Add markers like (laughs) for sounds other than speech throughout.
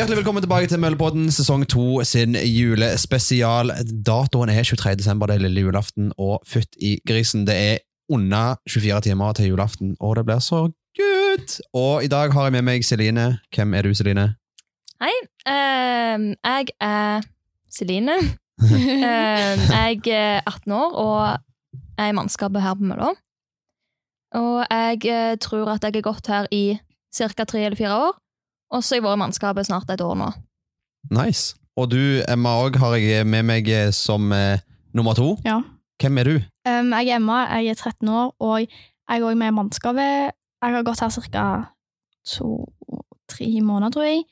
Hjertelig velkommen tilbake til Møllepodden sesong 2 sin julespesial. Datoen er 23. desember, det er lille julaften, og fytt i grisen. Det er under 24 timer til julaften, og det blir så good! Og i dag har jeg med meg Celine. Hvem er du, Celine? Hei, Uh, jeg er Celine. uh, (laughs) jeg er 18 år og er i mannskapet her på Mølla. Og jeg uh, tror at jeg har gått her i ca. tre eller fire år. Og så har jeg vært i mannskapet snart et år nå. Nice. Og du, Emma, òg har jeg med meg som eh, nummer to. Ja. Hvem er du? Um, jeg er Emma, jeg er 13 år, og jeg er òg med i mannskapet. Jeg har gått her ca. to-tre måneder, tror jeg.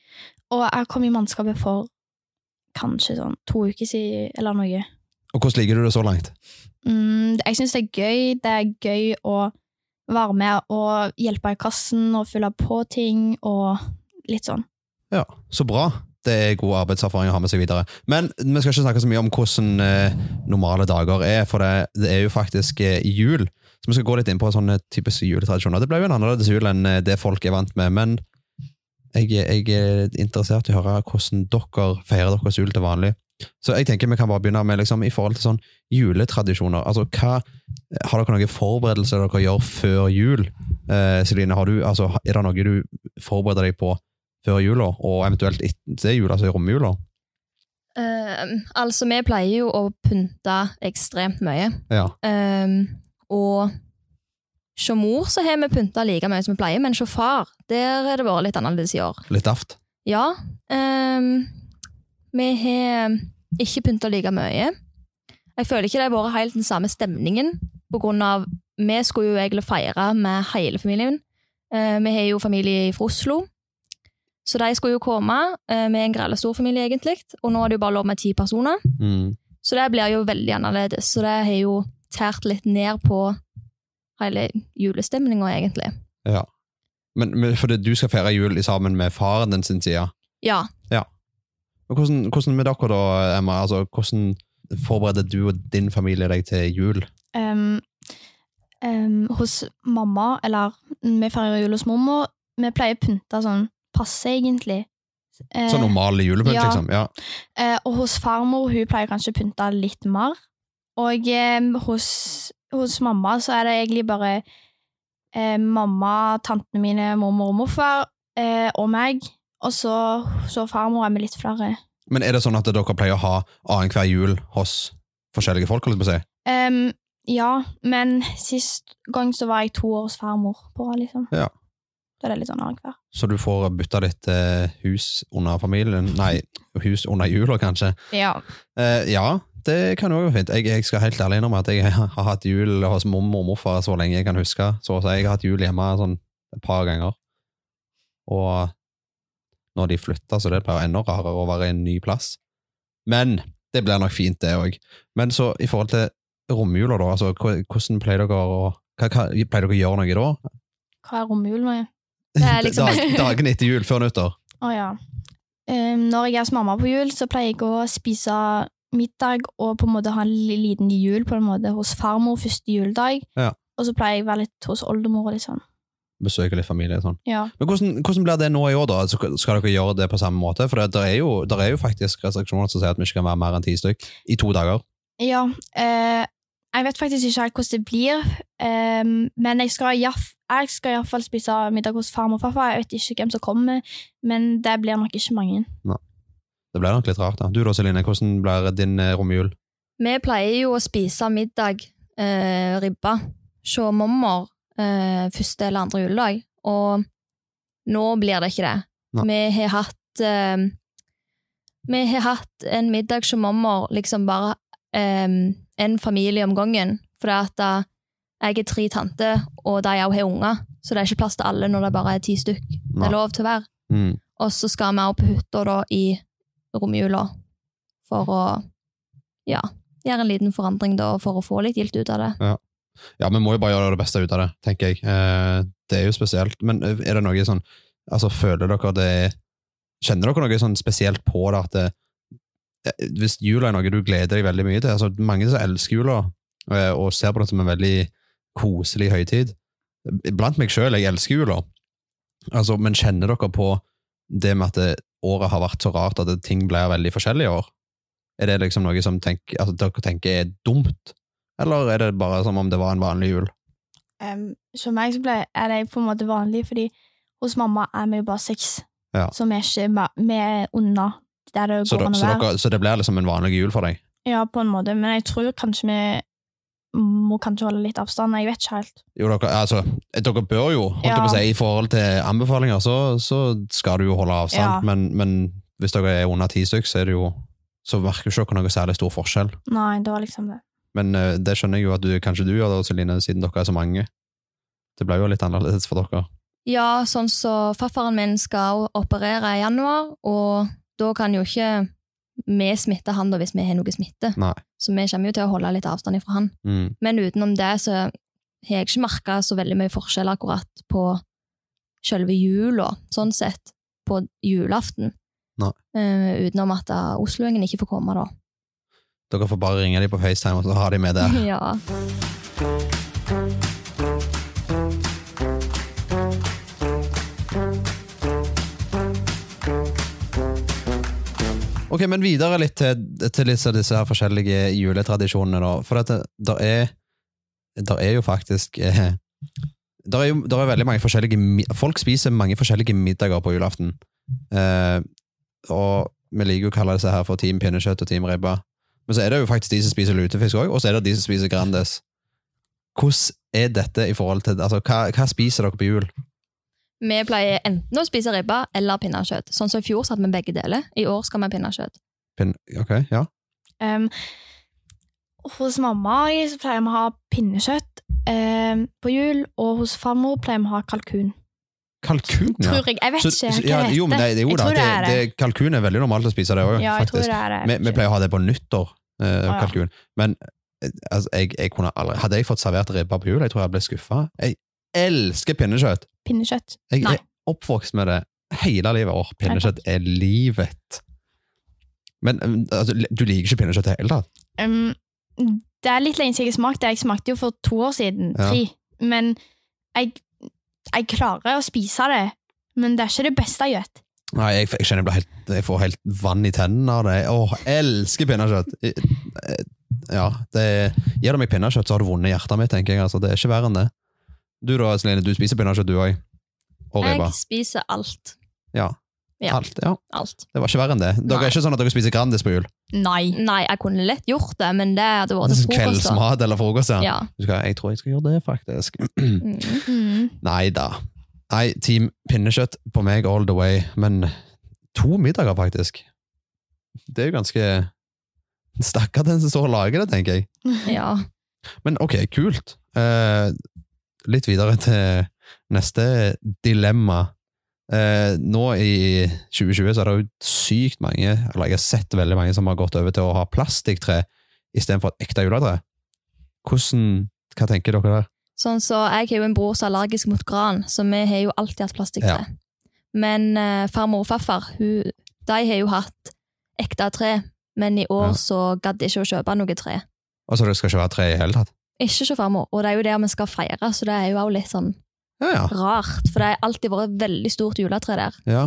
Og jeg kom i mannskapet for kanskje sånn to uker siden, eller noe. Og hvordan liker du det så langt? Mm, jeg syns det er gøy. Det er gøy å være med og hjelpe i kassen og fylle på ting og litt sånn. Ja, så bra. Det er god arbeidserfaring å ha med seg videre. Men vi skal ikke snakke så mye om hvordan eh, normale dager er, for det, det er jo faktisk eh, jul. Så vi skal gå litt inn på sånne typiske juletradisjoner. Det ble jo en annerledes jul enn eh, det folk er vant med, men jeg, jeg er interessert i å høre hvordan dere feirer deres jul til vanlig. Så jeg tenker vi kan bare begynne med liksom, i forhold til sånn juletradisjoner. Altså, hva, har dere noen forberedelser dere gjør før jul? Eh, Celine, du, altså, er det noe du forbereder deg på før jula, og eventuelt etter jula, altså i romjula? Uh, altså, vi pleier jo å pynte ekstremt mye. Ja. Uh, og hos mor så har vi pynta like mye som vi pleier, men hos far der har det vært litt annerledes i år. Litt daft? Ja. Um, vi har ikke pynta like mye. Jeg føler ikke det har vært helt den samme stemningen, på grunn av vi skulle jo egentlig feire med hele familien. Uh, vi har jo familie fra Oslo, så de skulle jo komme eh, med en grelle stor familie, egentlig. Og nå er det jo bare lov med ti personer, Mm. så det blir jo veldig annerledes. Så det har jo tært litt ned på hele julestemninga, egentlig. Ja. Men, men fordi du skal feire jul i sammen med faren din sin side. Ja. Og Hvordan, hvordan med dere da, Emma? Altså, hvordan forbereder du og din familie deg til jul? Um, um, hos mamma, eller vi feirer jul hos mormor, vi pleier å pynte sånn passe, egentlig. Eh, Sånn normale julepynt, ja. liksom? Ja. eh, og hos farmor, hun pleier kanskje å pynte litt mer. Og eh, hos, hos mamma så er det egentlig bare eh, mamma, tantene mine, mormor og morfar eh, og meg. Og så, så farmor er vi litt flere. Men er det sånn at dere pleier å ha annenhver jul hos forskjellige folk? holdt på å si? Um, ja, men sist gang så var jeg to år hos farmor på liksom. Ja. Da er det litt sånn annenhver. Så du får bytta ditt eh, hus under familien? Nei, hus under jula, kanskje? Ja. Eh, ja, det kan jo være fint. Jeg, jeg skal helt ærlig innrømme at jeg (laughs) har hatt jul hos mormor og morfar så lenge jeg kan huske. Så, jeg har hatt jul hjemme sånn et par ganger. Og når de flytter, så det blir enda rarere å være i en ny plass. Men det blir nok fint, det òg. Men så i forhold til romjula, da, altså, hvordan pleier dere å hva, hva, Pleier dere å gjøre noe da? Hva er romjul nå? Det (laughs) liksom Dag, dagen etter jul, før nyttår? Å ja. Um, når jeg er hos mamma på jul, så pleier jeg å spise middag og på en måte ha en liten jul på en måte hos farmor første juledag. Ja. Og så pleier jeg å være litt hos oldemor liksom. Besøke litt familie og sånn. Ja. Men hvordan, hvordan blir det nå i år, da? Skal dere gjøre det på samme måte? For det, der er, jo, der er jo faktisk restriksjoner som sier at vi ikke kan være mer enn ti stykk i to dager. Ja, uh, jeg vet faktisk ikke helt hvordan det blir, um, men jeg skal, iallf- jeg skal iallfall spise middag hos farmor og farfar. Jeg vet ikke hvem som kommer, men det blir nok ikke mange. Det blir nok litt rart. da. Du da, Celine, hvordan blir din eh, romjul? Vi pleier jo å spise middag, eh, ribba, se mormor eh, første eller andre juledag, og nå blir det ikke det. Nei. Vi har hatt eh, Vi har hatt en middag hos mormor, liksom bare eh, en familie om gangen, fordi at eh, jeg er tre tanter, og de òg har unger, så det er ikke plass til alle når det bare er ti stykk. Det er lov til å være. Mm. Og så skal vi opp på hytta da i romjula for å ja, gjøre en liten forandring da, for å få litt gilt ut av det. Ja, vi må jo bare gjøre det beste ut av det, tenker jeg. Eh, det er jo spesielt. Men eh, er det noe sånn Altså, føler dere det Kjenner dere noe sånn spesielt på det at det, eh, Hvis jula er noe du gleder deg veldig mye til altså Mange som elsker jula, eh, og ser på det som en veldig koselig høytid. Blant meg sjøl, jeg elsker jula. Altså, men kjenner dere på det med at det, året har vært så rart at ting blir veldig forskjellig i år? Er det liksom noe som tenk, altså, dere tenker er dumt, eller er det bare som om det var en vanlig jul? Um, for meg så ble, er det på en måte vanlig, fordi hos mamma er vi jo bare seks. Ja. Så vi er ikke vi er unna der det Så, går an å være. så det blir liksom en vanlig jul for deg? Ja, på en måte, men jeg tror kanskje vi må kanskje holde litt avstand. Jeg vet ikke helt. Jo, dere, altså, dere bør jo, holdt jeg på å si, i forhold til anbefalinger, så, så skal du jo holde avstand, Ja. men, men hvis dere er under ti stykker, så er det jo så merker jo ikke dere noe særlig stor forskjell. Nei, det var liksom det. Men uh, det skjønner jeg jo at du, kanskje du gjør det, Celine, siden dere er så mange. Det ble jo litt annerledes for dere. Ja, sånn så farfaren min skal operere i januar, og da kan jo ikke vi smitter han da hvis vi har noe smitte. Nei. Så vi kommer jo til å holde litt avstand ifra han. Mm. Men utenom det så har jeg ikke merka så veldig mye forskjell akkurat på selve jula, sånn sett, på julaften. Eh, utenom at uh, Osloingen ikke får komme, da. Dere får bare ringe dem på FaceTime, og så har de med det. (laughs) ja. Ok, men videre litt til, til disse, disse her forskjellige juletradisjonene, da. For at det er, der er jo faktisk eh, der er jo der er veldig mange forskjellige Folk spiser mange forskjellige middager på julaften. Eh, og vi liker jo å kalle disse her for Team pinnekjøtt og Team ribba. Men så er det jo faktisk de som spiser lutefisk òg, og så er det de som spiser Grandes. Hvordan er dette i forhold til Altså, hva, hva spiser dere på jul? Vi pleier enten å spise ribba eller pinnekjøtt. Sånn som i fjor satt vi begge deler. I år skal vi ha pinnekjøtt. Pin ok, ja. Um, hos mamma så pleier vi å ha pinnekjøtt um, på jul, og hos farmor pleier vi å ha kalkun. Kalkun, ja. Tror jeg. Jeg vet Så- ikke så- hva ja, det heter. Jo, men det, det, jo, da, det det, er det. det, kalkun er veldig normalt å spise det òg, ja, faktisk. det det. Vi, vi pleier å ha det på nyttår, eh, ja. kalkun. Men eh, altså, jeg, jeg kunne aldri Hadde jeg fått servert ribba på jul, jeg tror jeg ble skuffa. Jeg elsker pinnekjøtt! Pinnekjøtt. Jeg Nei. er oppvokst med det hele livet. Åh, pinnekjøtt er livet! Men um, altså, du liker ikke pinnekjøtt i det hele tatt? Um, det er litt lenge siden jeg smakte. Jeg smakte jo for to år siden. Ja. Tre. Men jeg, jeg klarer å spise det. Men det er ikke det beste jeg vet. Nei, jeg, jeg kjenner jeg, helt, jeg får helt vann i tennene av det. Åh, elsker pinnekjøtt! Eh, Ja, det Gir du meg pinnekjøtt, så har du vunnet hjertet mitt, tenker jeg. Altså, det er ikke verre enn det. Du da, Celine, du spiser pinnekjøtt, du òg? Og ribba? Jeg spiser alt. Ja. Ja. Alt, ja. Alt. Det var ikke verre enn det. Dere Nei. er ikke sånn at dere spiser Grandis på jul? Nei. Nei, jeg kunne lett gjort det, men det hadde vært til frokost. Kveldsmat eller frokost, ja. Ja. Du skal, jeg tror jeg skal gjøre det, faktisk. Mm. Nei da. Nei, Team pinnekjøtt på meg all the way, men to middager, faktisk. Det er jo ganske Stakkar den som står og lager det, tenker jeg. ja. Men ok, kult. Eh, litt videre til neste dilemma. Eh, nå i 2020 så er det jo sykt mange, eller jeg har sett veldig mange som har gått over til å ha plastikktre istedenfor et ekte juletre. Hvordan, hva tenker dere der? Sånn så Jeg har jo en bror som er allergisk mot gran, så vi har jo alltid hatt plastikktre. Men eh, farmor og farfar hun, de har jo hatt ekte tre, men i år Ja. så gadd de ikke å kjøpe noe tre. Altså, det skal ikke være tre i hele tatt? Ikke så farmor, og det er jo det vi skal feire, så det er jo også litt sånn Ja, ja. rart. For det har alltid vært et veldig stort juletre der. Ja,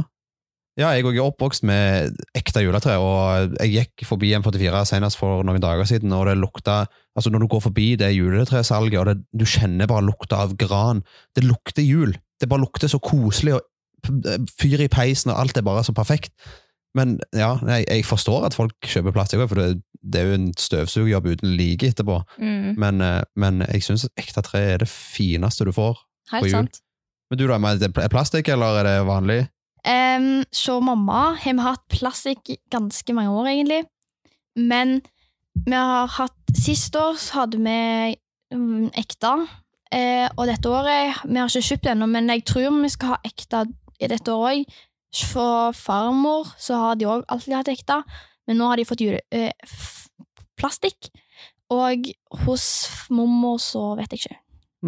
ja jeg er oppvokst med ekte juletre, og jeg gikk forbi M44 senest for noen dager siden, og det lukta Altså, når du går forbi det juletresalget, og det, du kjenner bare lukta av gran Det lukter jul. Det bare lukter så koselig, og fyr i peisen, og alt er bare så perfekt. Men ja, jeg, jeg forstår at folk kjøper plastikk, for det, det er jo en støvsugerjobb uten like etterpå. Mm, Men, eh, men jeg syns ekte tre er det fineste du får. på helt jul. sant. Men du da, er det plastikk, eller er det vanlig? Um, så mamma har vi hatt plastikk i ganske mange år, egentlig. Men vi har hatt Sist år hadde vi mm, ekte. uh, og dette året Vi har ikke kjøpt det ennå, men jeg tror vi skal ha ekte i dette året òg. For farmor så har de òg alltid hatt ekte, men nå har de fått jule, eh, f- plastikk. Og hos mormor så vet jeg ikke.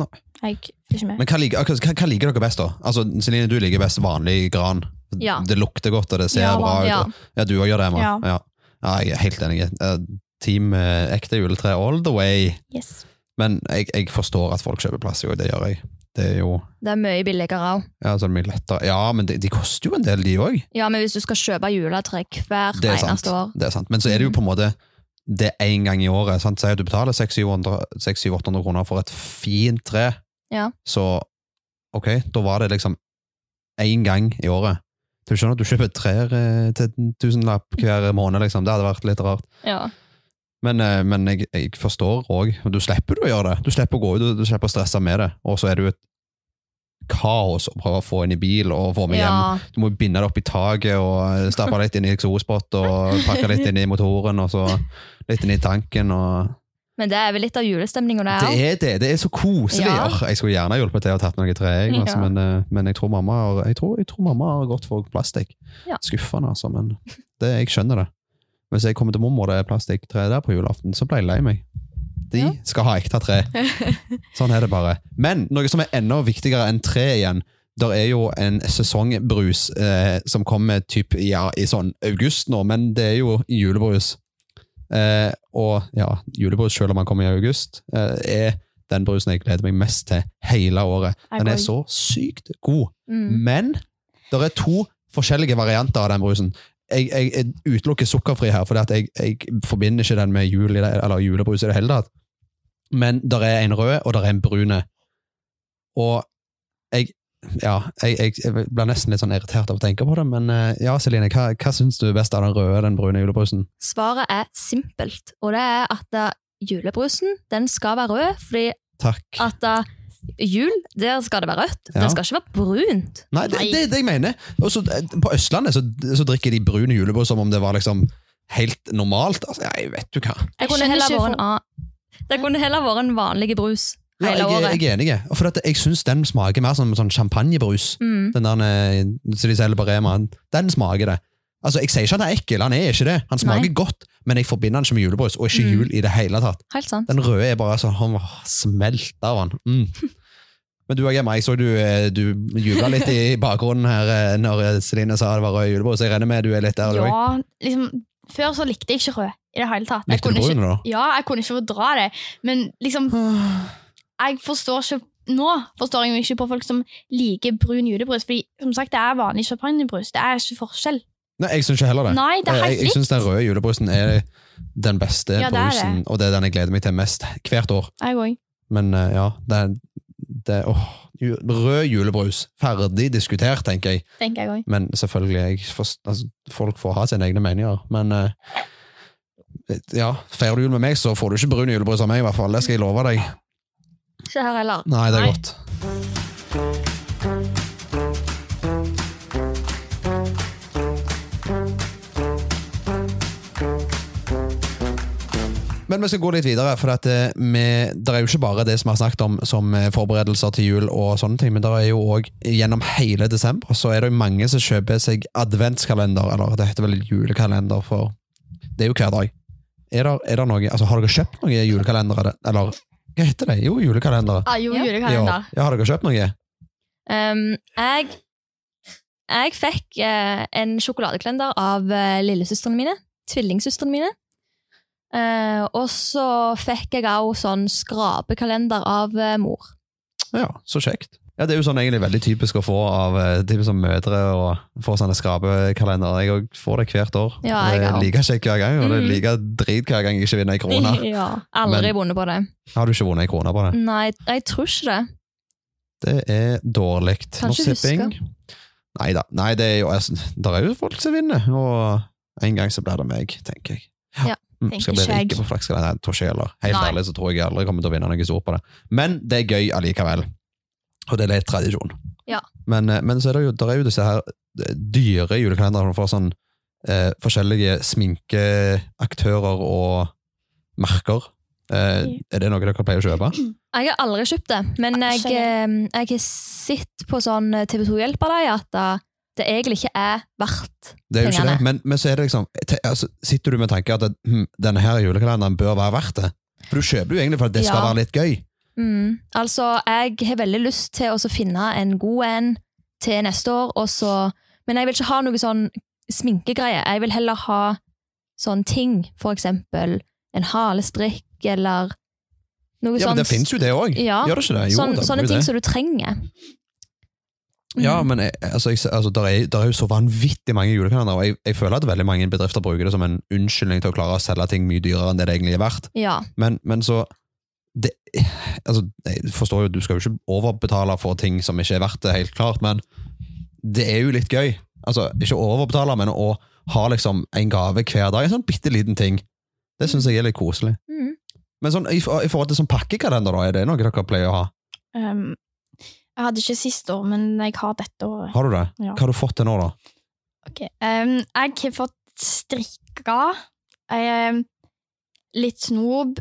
Nei. Jeg er ikke med. Men hva liker, hva, hva liker dere best, da? Altså, Celine, du liker best vanlig gran. Ja. Det lukter godt, og det ser Ja, bra ut. Ja. Ja, du òg gjør det, Emma? Ja. Ja. ja, jeg er helt enig. Eh, Team eh, ekte juletre all the way. Yes. Men jeg, jeg forstår at folk kjøper plastikk, og det gjør jeg. Det er jo Det er mye billigere òg. ja, så er det mye lettere. Ja, men de, de koster jo en del, de òg. Ja, men hvis du skal kjøpe juletre hvert Det er sant. eneste år Det er sant. Men så er det jo på en måte det én gang i året. sant? Si at du betaler 600-800 kroner for et fint tre. Ja. Så ok, da var det liksom én gang i året. Du skjønner at du kjøper trær eh, til en tusenlapp hver måned, liksom. Det hadde vært litt rart. Ja. Men, eh, men jeg, jeg forstår òg. Du slipper å gjøre det. Du slipper å gå ut, du, slipper å stresse med det. Og så er det jo et kaos å prøve å få inn i bil og få med hjem. Du må binde det opp i taket og stappe litt inn i eksosspott og pakke litt inn i motoren og så litt inn i tanken. og Men det er vel litt av julestemninga, det Det er det. Det er så koselig. Ja. Jeg skulle gjerne hjulpet til å tatt noe tre, jeg, altså, Ja. men, eh, men jeg tror mamma har, jeg tror, jeg tror mamma har gått for plastikk. Ja. Skuffende, altså, men det, jeg skjønner det. Hvis jeg kommer til mormor det er plastikktre der på julaften, så blir jeg lei meg. De Ja. skal ha ekte tre. (laughs) Sånn er det bare. Men noe som er enda viktigere enn tre igjen, der er jo en sesongbrus eh, som kommer typ, ja, i sånn august nå, men det er jo julebrus. Eh, og ja, julebrus, selv om man kommer i august, eh, er den brusen jeg gleder meg mest til hele året. Den er så sykt god. Mm. Men det er to forskjellige varianter av den brusen. Jeg, jeg, jeg utelukker sukkerfri her, for jeg, jeg forbinder ikke den med jul i det, eller julebrus i det hele tatt. Men der er en rød, og der er en brune. Og jeg ja, jeg, blir nesten litt sånn irritert av å tenke på det, men eh, ja, Celine, hva, hva syns du best av den røde og den brune julebrusen? Svaret er simpelt, og det er at julebrusen den skal være rød, fordi Takk. at jul, der skal det være rødt. Ja. Det skal ikke være brunt. Nei, det, er det jeg mener. Også, eh, på Østlandet så, så drikker de brun julebrus som om det var liksom helt normalt. Altså, jeg vet du hva. Det Jeg kunne heller vært en, annen- det kunne heller vært en vanlig brus Ja, jeg, jeg, jeg er enig. Og For at jeg syns den smaker mer som sånn champagnebrus. Mm. Den der eh, som de selger på Rema. Den smaker det. Altså, Jeg sier ikke han er ekkel, han er ikke det. Han smaker Nei. godt, men jeg forbinder den ikke med julebrus, og ikke Mm. jul i det hele tatt. Helt sant. Den røde er bare sånn Han smelter av han. Mm. (laughs) Men du og Gemma, jeg så du, eh, du jubla litt i (laughs) bakgrunnen her eh, når Celine sa det var rød julebrus. Jeg regner med du er litt der. Ja, liksom, før så likte jeg ikke rød i det hele tatt. Likte du brun, da? ja, jeg kunne ikke fordra det, men liksom (sighs) Jeg forstår ikke Nå forstår jeg ikke på folk som liker brun julebrus, fordi som sagt, det er vanlig champagnebrus. Det er ikke forskjell. Nei, jeg syns ikke heller det. Nei, det er jeg helt jeg syns den røde julebrusen er den beste Ja, det er brusen, og det er den jeg gleder meg til mest hvert år. Jeg òg. Men eh, ja, det, det åh, ju- Rød julebrus. Ferdig diskutert, tenker jeg. Tenker jeg òg. Men selvfølgelig, jeg forst- altså, folk får ha sine egne meninger. Men eh, ja, feirer du jul med meg, så får du ikke brun julebrus av meg, i hvert fall. Det skal jeg love deg. Ikke her heller. Nei, det er Nei. godt. Men vi skal gå litt videre, for at eh, vi, det er jo ikke bare det som vi har snakket om som eh, forberedelser til jul, og sånne ting, men det er jo òg gjennom hele desember så er det jo mange som kjøper seg adventskalender, eller det heter vel julekalender, for det er jo hver dag. Er det, er det noe, altså Har dere kjøpt noen julekalendere? Eller hva heter det? Jo, julekalendere. Ah, jo, julekalender. Ja, har dere kjøpt noe? Um, jeg, jeg fikk eh, en sjokoladekalender av uh, lillesøstrene mine. Tvillingsøstrene mine. Eh, og så fikk jeg også sånn skrapekalender av eh, mor. Ja, så kjekt. Ja, Det er jo sånn egentlig veldig typisk å få av eh, typisk som mødre og få sånne skrapekalendere. Jeg får det hvert år. Ja, det er like kjekt hver gang, og det er Mhm. like drit hver gang jeg ikke vinner ei krone. (laughs) ja, Aldri Men- vunnet på det. Har du ikke vunnet ei krone på det? Nei, jeg tror ikke det. Det er dårlig. kanskje ikke huske. Nei da. Nei, det er jo altså, Det er jo folk som vinner, og en gang så blir det meg, tenker jeg. Ja, Mm, tenker skal bli rike på flaks? Nei, tror ikke jeg heller. Helt Nei. ærlig så tror jeg aldri kommer til å vinne noe stort på det. Men det er gøy allikevel. Og det er litt tradisjon. Ja. Men, eh, men så er det jo, der er jo disse her eh, dyre julekalenderne for sånn eh, forskjellige sminkeaktører og merker. Eh, er det noe dere pleier å kjøpe? (clears throat) Jeg har aldri kjøpt det, men jeg, eh, jeg har sett på sånn TV 2 Hjelper deg at eh, det egentlig ikke er verdt Det er jo ikke det, men, men så er det liksom te, altså, Sitter du med tanken at hm, denne her julekalenderen bør være verdt det? For du kjøper jo egentlig for at det skal Ja. være litt gøy. Mm. Altså, jeg har veldig lyst til å så finne en god en til neste år, og så Men jeg vil ikke ha noe sånn sminkegreie. Jeg vil heller ha sånn ting, for eksempel en halestrikk eller Noe Ja, men sånn- det finnes jo det òg. Ja. Gjør det ikke det? Jo, sånn, det sånne jo ting det. som du trenger. Ja, Mm. men jeg, altså, jeg, altså, der, er, der er jo så vanvittig mange julekalendere, og jeg, jeg føler at veldig mange bedrifter bruker det som en unnskyldning til å klare å selge ting mye dyrere enn det det egentlig er verdt. Ja. Men, men så det, altså, Jeg forstår jo, du skal jo ikke overbetale for ting som ikke er verdt det, helt klart, men det er jo litt gøy. Altså, Ikke overbetale, men å ha liksom en gave hver dag. En sånn bitte liten ting. Det syns jeg er litt koselig. Mm. Men sånn, i, i forhold til sånn pakkekalender, da, er det noe dere pleier å ha? Um, jeg hadde ikke sist år, men jeg har dette året. Har du det? Ja. Hva har du fått til nå, da? Ok, um, jeg har fått strikka um, litt snob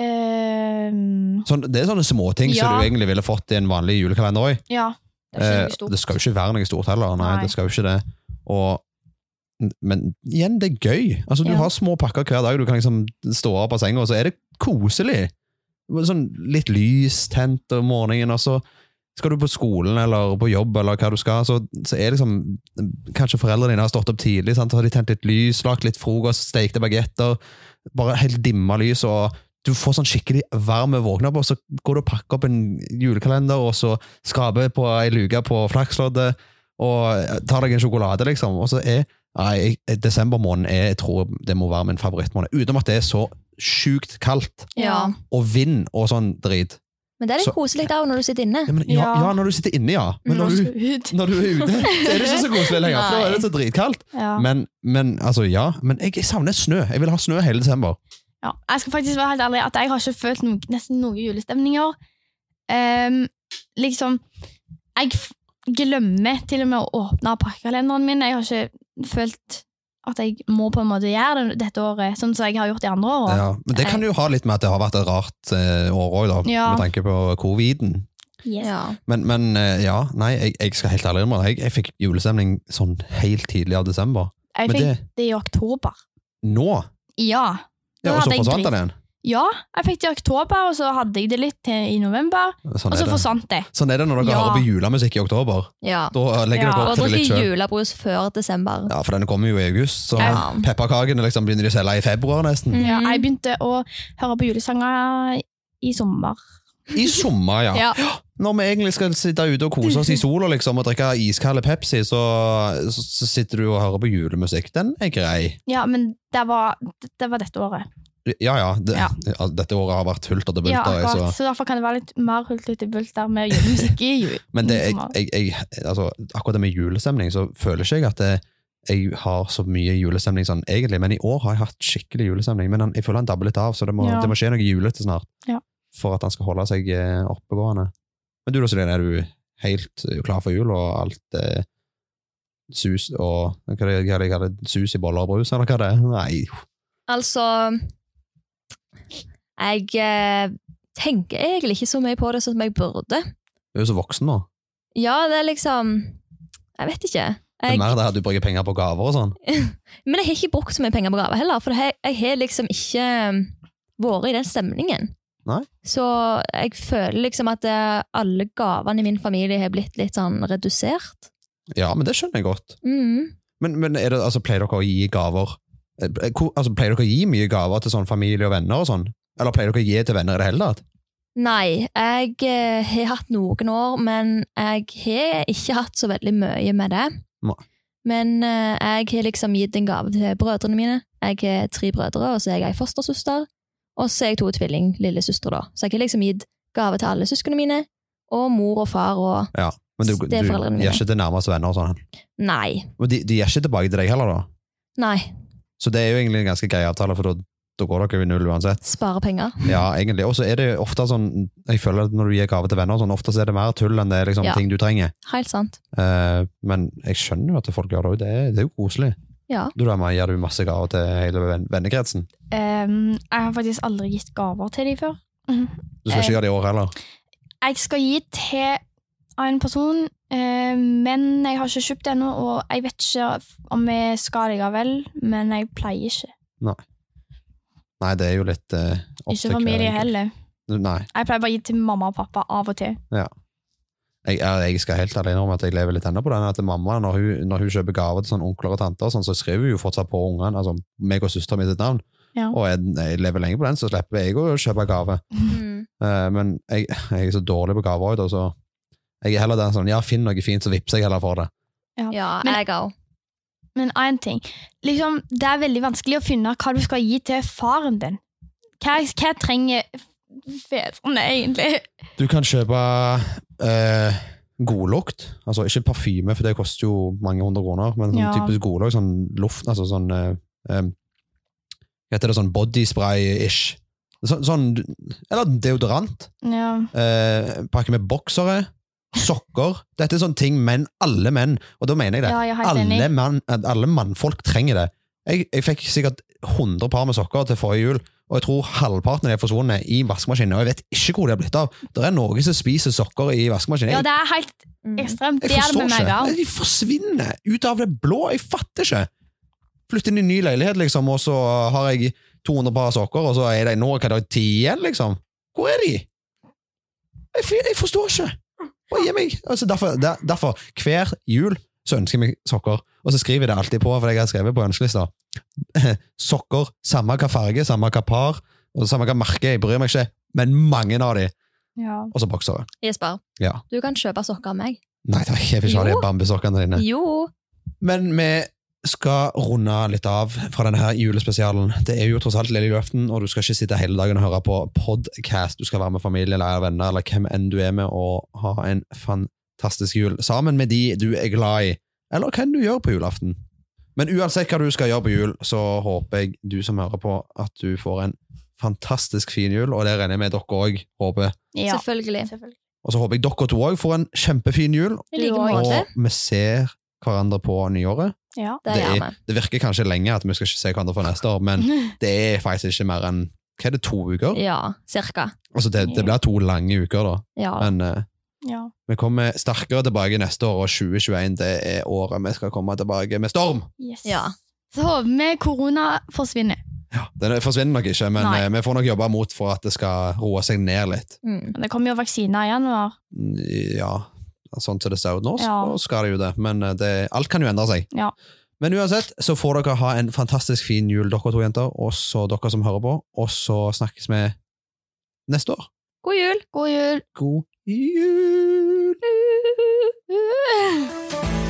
um, Sånn, det er sånne småting som du egentlig ville fått i en vanlig julekalender òg. Ja, det stort. det skal jo ikke være noe stort heller. Nei, Nei. det skal jo ikke det. Og, men igjen, det er gøy. Altså, du Ja. har små pakker hver dag. Du kan liksom stå opp av senga, og så er det koselig. Sånn litt lys tent om morgenen, og så skal du på skolen eller på jobb, eller hva du skal, så, så er liksom Kanskje foreldrene dine har stått opp tidlig, sant? så har de tent litt lys, lagt litt frokost, stekte bagetter, bare helt dimma lys, og du får sånn skikkelig varm våkne opp, og så går du og pakker opp en julekalender, og så skraper på ei luke på flaksloddet, og tar deg en sjokolade, liksom. Og så er nei, desember måned er, jeg tror det må være min favorittmåned, utenom at det er så sjukt kaldt, Ja. og vind og sånn drit. Men det er litt Så- koselig da når du sitter inne. Ja, men, ja, Ja. ja, når du sitter inne, ja. Men når du, når du er ute, så er det ikke så koselig lenger, for da er det så dritkaldt. Ja. Men, men altså, ja. Men jeg, jeg savner snø. Jeg vil ha snø hele desember. Ja, jeg skal faktisk være helt ærlig at jeg har ikke følt noen, nesten noen julestemninger. Um, liksom Jeg glemmer til og med å åpne pakkekalenderen min. Jeg har ikke følt at jeg må på en måte gjøre det dette året, sånn som jeg har gjort de andre årene. Ja, men det kan jo ha litt med at det har vært et rart eh, år òg, Ja. med tanke på coviden. Yes. Ja. Men, men eh, ja, nei, jeg, jeg skal helt ærlig innrømme det. Jeg, jeg fikk julestemning sånn helt tidlig av desember. Jeg Men fikk det det i oktober. nå! Ja. Ja, og så forsvant den igjen. Ja, jeg fikk det i oktober, og så hadde jeg det litt til i november, Sånn og så forsvant det. Sånn er det når dere Ja. hører på julemusikk i oktober. ja. Da legger Ja, dere opp til det litt sjøl. julebrus før desember. Ja, for denne kommer jo i august, så Ja. pepperkakene liksom begynner de å selge i februar nesten. Ja, jeg begynte å høre på julesanger i sommer. I sommer, ja. Ja. Når vi egentlig skal sitte ute og kose oss i sola liksom, og drikke iskalde Pepsi, så, så, sitter du og hører på julemusikk. Den er grei. Ja, men det var, det var dette året. Ja, ja. Det, Ja. (laughs) ja, Dette året har vært hulter til Ja, bulter. akkurat. så. Så derfor kan det være litt mer hultete bulter med julemusikk i jul. (laughs) Men det, jeg, jeg, jeg, altså, akkurat det med julestemning, så føler ikke jeg at det, jeg har så mye julestemning sånn egentlig, men i år har jeg hatt skikkelig julestemning. Men han, jeg føler han dabber litt av, så det må, Ja. det må skje noe julete snart. Ja. For at han skal holde seg eh, oppegående. Men du da, Celine, er du helt eh, klar for jul, og alt eh, sus og hva er det, hva er det, hva er det, sus i boller og brus, eller hva det er? Nei. Altså Jeg eh, tenker egentlig ikke så mye på det som jeg burde. Du er jo så voksen nå. Ja, det er liksom Jeg vet ikke. Det er mer det at du bruker penger på gaver og sånn. (laughs) men jeg har ikke brukt så mye penger på gaver heller, for jeg, jeg har liksom ikke vært i den stemningen. Nei. Så jeg føler liksom at eh, alle gavene i min familie har blitt litt sånn redusert. Ja, men det skjønner jeg godt. Mm. Men, men er det, altså, pleier dere å gi gaver eh, altså, Pleier dere å gi mye gaver til sånn familie og venner og sånn? Eller pleier dere å gi til venner i det hele tatt? Nei, jeg eh, har hatt noen år, men jeg har ikke hatt så veldig mye med det. Nei. Men eh, jeg har liksom gitt en gave til brødrene mine. Jeg har tre brødre, og så er jeg ei fostersøster. Og så er jeg to tvilling lillesøstre, da. Så jeg har liksom gitt gave til alle søsknene mine, og mor og far og Ja, men du, du gir ikke til nærmeste venner og sånn? Nei. Men de, de gir ikke tilbake til deg heller, da? Nei. Så det er jo egentlig en ganske grei avtale, for da, da går dere jo i null uansett. Spare penger. Ja, egentlig. Og så er det ofte sånn, jeg føler at når du gir gave til venner, sånn, ofte så er det mer tull enn det er liksom, Ja. ting du trenger. Helt sant. Uh, men jeg skjønner jo at folk gjør det òg, det, det er jo koselig. Ja. Du da, Maja, gir du masse gaver til hele ven- vennekretsen? Ehm, jeg har faktisk aldri gitt gaver til dem før. Mhm. Du skal ikke gjøre det i år heller? Jeg skal gi til en person, eh, men jeg har ikke kjøpt det ennå, og jeg vet ikke om jeg skal likevel, men jeg pleier ikke. Nei, det er jo litt eh, opp Ikke til familie enkelt. heller. Nei. Jeg pleier bare å gi til mamma og pappa av og til. Jeg, jeg, jeg skal helt alene om at jeg lever litt ennå på den. At mamma, når hun, når hun kjøper gaver til sånn onkler og tanter, sånn, så skriver hun jo fortsatt på ungene, altså meg og søsteren min sitt navn. Ja. Og jeg, jeg lever lenge på den, så slipper jeg å kjøpe gave. Mm. Uh, men jeg, jeg er så dårlig på gaver òg, så jeg er heller den sånn, ja, finn noe fint, så vippser jeg heller for det. Ja, Men- jeg òg. Men én ting. Liksom, det er veldig vanskelig å finne hva du skal gi til faren din. Hva, hva trenger fedrene egentlig? Du kan kjøpe eh, godlukt, altså ikke parfyme, for det koster jo mange hundre kroner, men sånn Ja. typisk godlukt, sånn luft, altså sånn eh, eh, heter det, sånn bodyspray-ish. Så, sånn, eller deodorant. Ja. Eh, pakke med boksere. Sokker. (laughs) Dette er sånne ting menn, alle menn, og da mener jeg det. ja, jeg alle, mann, alle mannfolk trenger det. Jeg, jeg fikk sikkert 100 par med sokker til forrige jul, og jeg tror halvparten av de er forsvunnet i vaskemaskinen, og jeg vet ikke hvor de har blitt av. Det er noen som spiser sokker i vaskemaskinen. Ja, det er helt Mm. ekstremt. jeg Det er det med ikke. De forsvinner ut av det blå. Jeg fatter ikke. Flytter inn i ny leilighet, liksom, og så har jeg 200 par sokker, og så er det nå hva det er ti igjen, liksom. Hvor er de? Jeg, jeg forstår ikke. Bare gi meg. Altså, derfor, der, derfor, hver jul så ønsker jeg meg sokker, og så skriver jeg det alltid på, for jeg har skrevet på ønskelista. (laughs) sokker, samme hva farge, samme hva par, og samme hva merke, jeg bryr meg ikke, men mange av de, Ja. og så boksere. Jesper, Ja. du kan kjøpe sokker av meg. Nei takk, jeg vil ikke ha de bambusokkene dine. Jo. Men vi skal runde litt av fra denne her julespesialen. Det er jo tross alt lille julaften, og du skal ikke sitte hele dagen og høre på podcast. Du skal være med familie eller venner eller hvem enn du er med, og ha en fantastisk jul sammen med de du er glad i. Eller hva du gjør på julaften. Men uansett hva du skal gjøre på jul, så håper jeg du som hører på, at du får en fantastisk fin jul, og det regner jeg med dere òg håper. Ja. Selvfølgelig. Og så håper jeg dere to òg får en kjempefin jul, like Du også. og vi ser hverandre på nyåret. Ja. Det det, er, det virker kanskje lenge at vi skal ikke se hverandre for neste år, men (laughs) det er faktisk ikke mer enn hva er det, to uker? Ja, cirka. Altså det, det blir to lange uker, da. Ja. Men eh, ja. vi kommer sterkere tilbake neste år, og 2021 det er året vi skal komme tilbake med storm. Yes. Ja. Så håper vi korona forsvinner. Ja, Den forsvinner nok ikke, men Nei. eh, vi får nok jobbe mot for at det skal roe seg ned litt. Mm. Det kommer jo vaksiner i januar. Ja, sånn som det ser ut nå, så Ja. skal det jo det. Men eh, det, alt kan jo endre seg. Ja. Men uansett så får dere ha en fantastisk fin jul, dere to jenter, og så dere som hører på, og så snakkes vi neste år. God jul! God jul! God You. (laughs)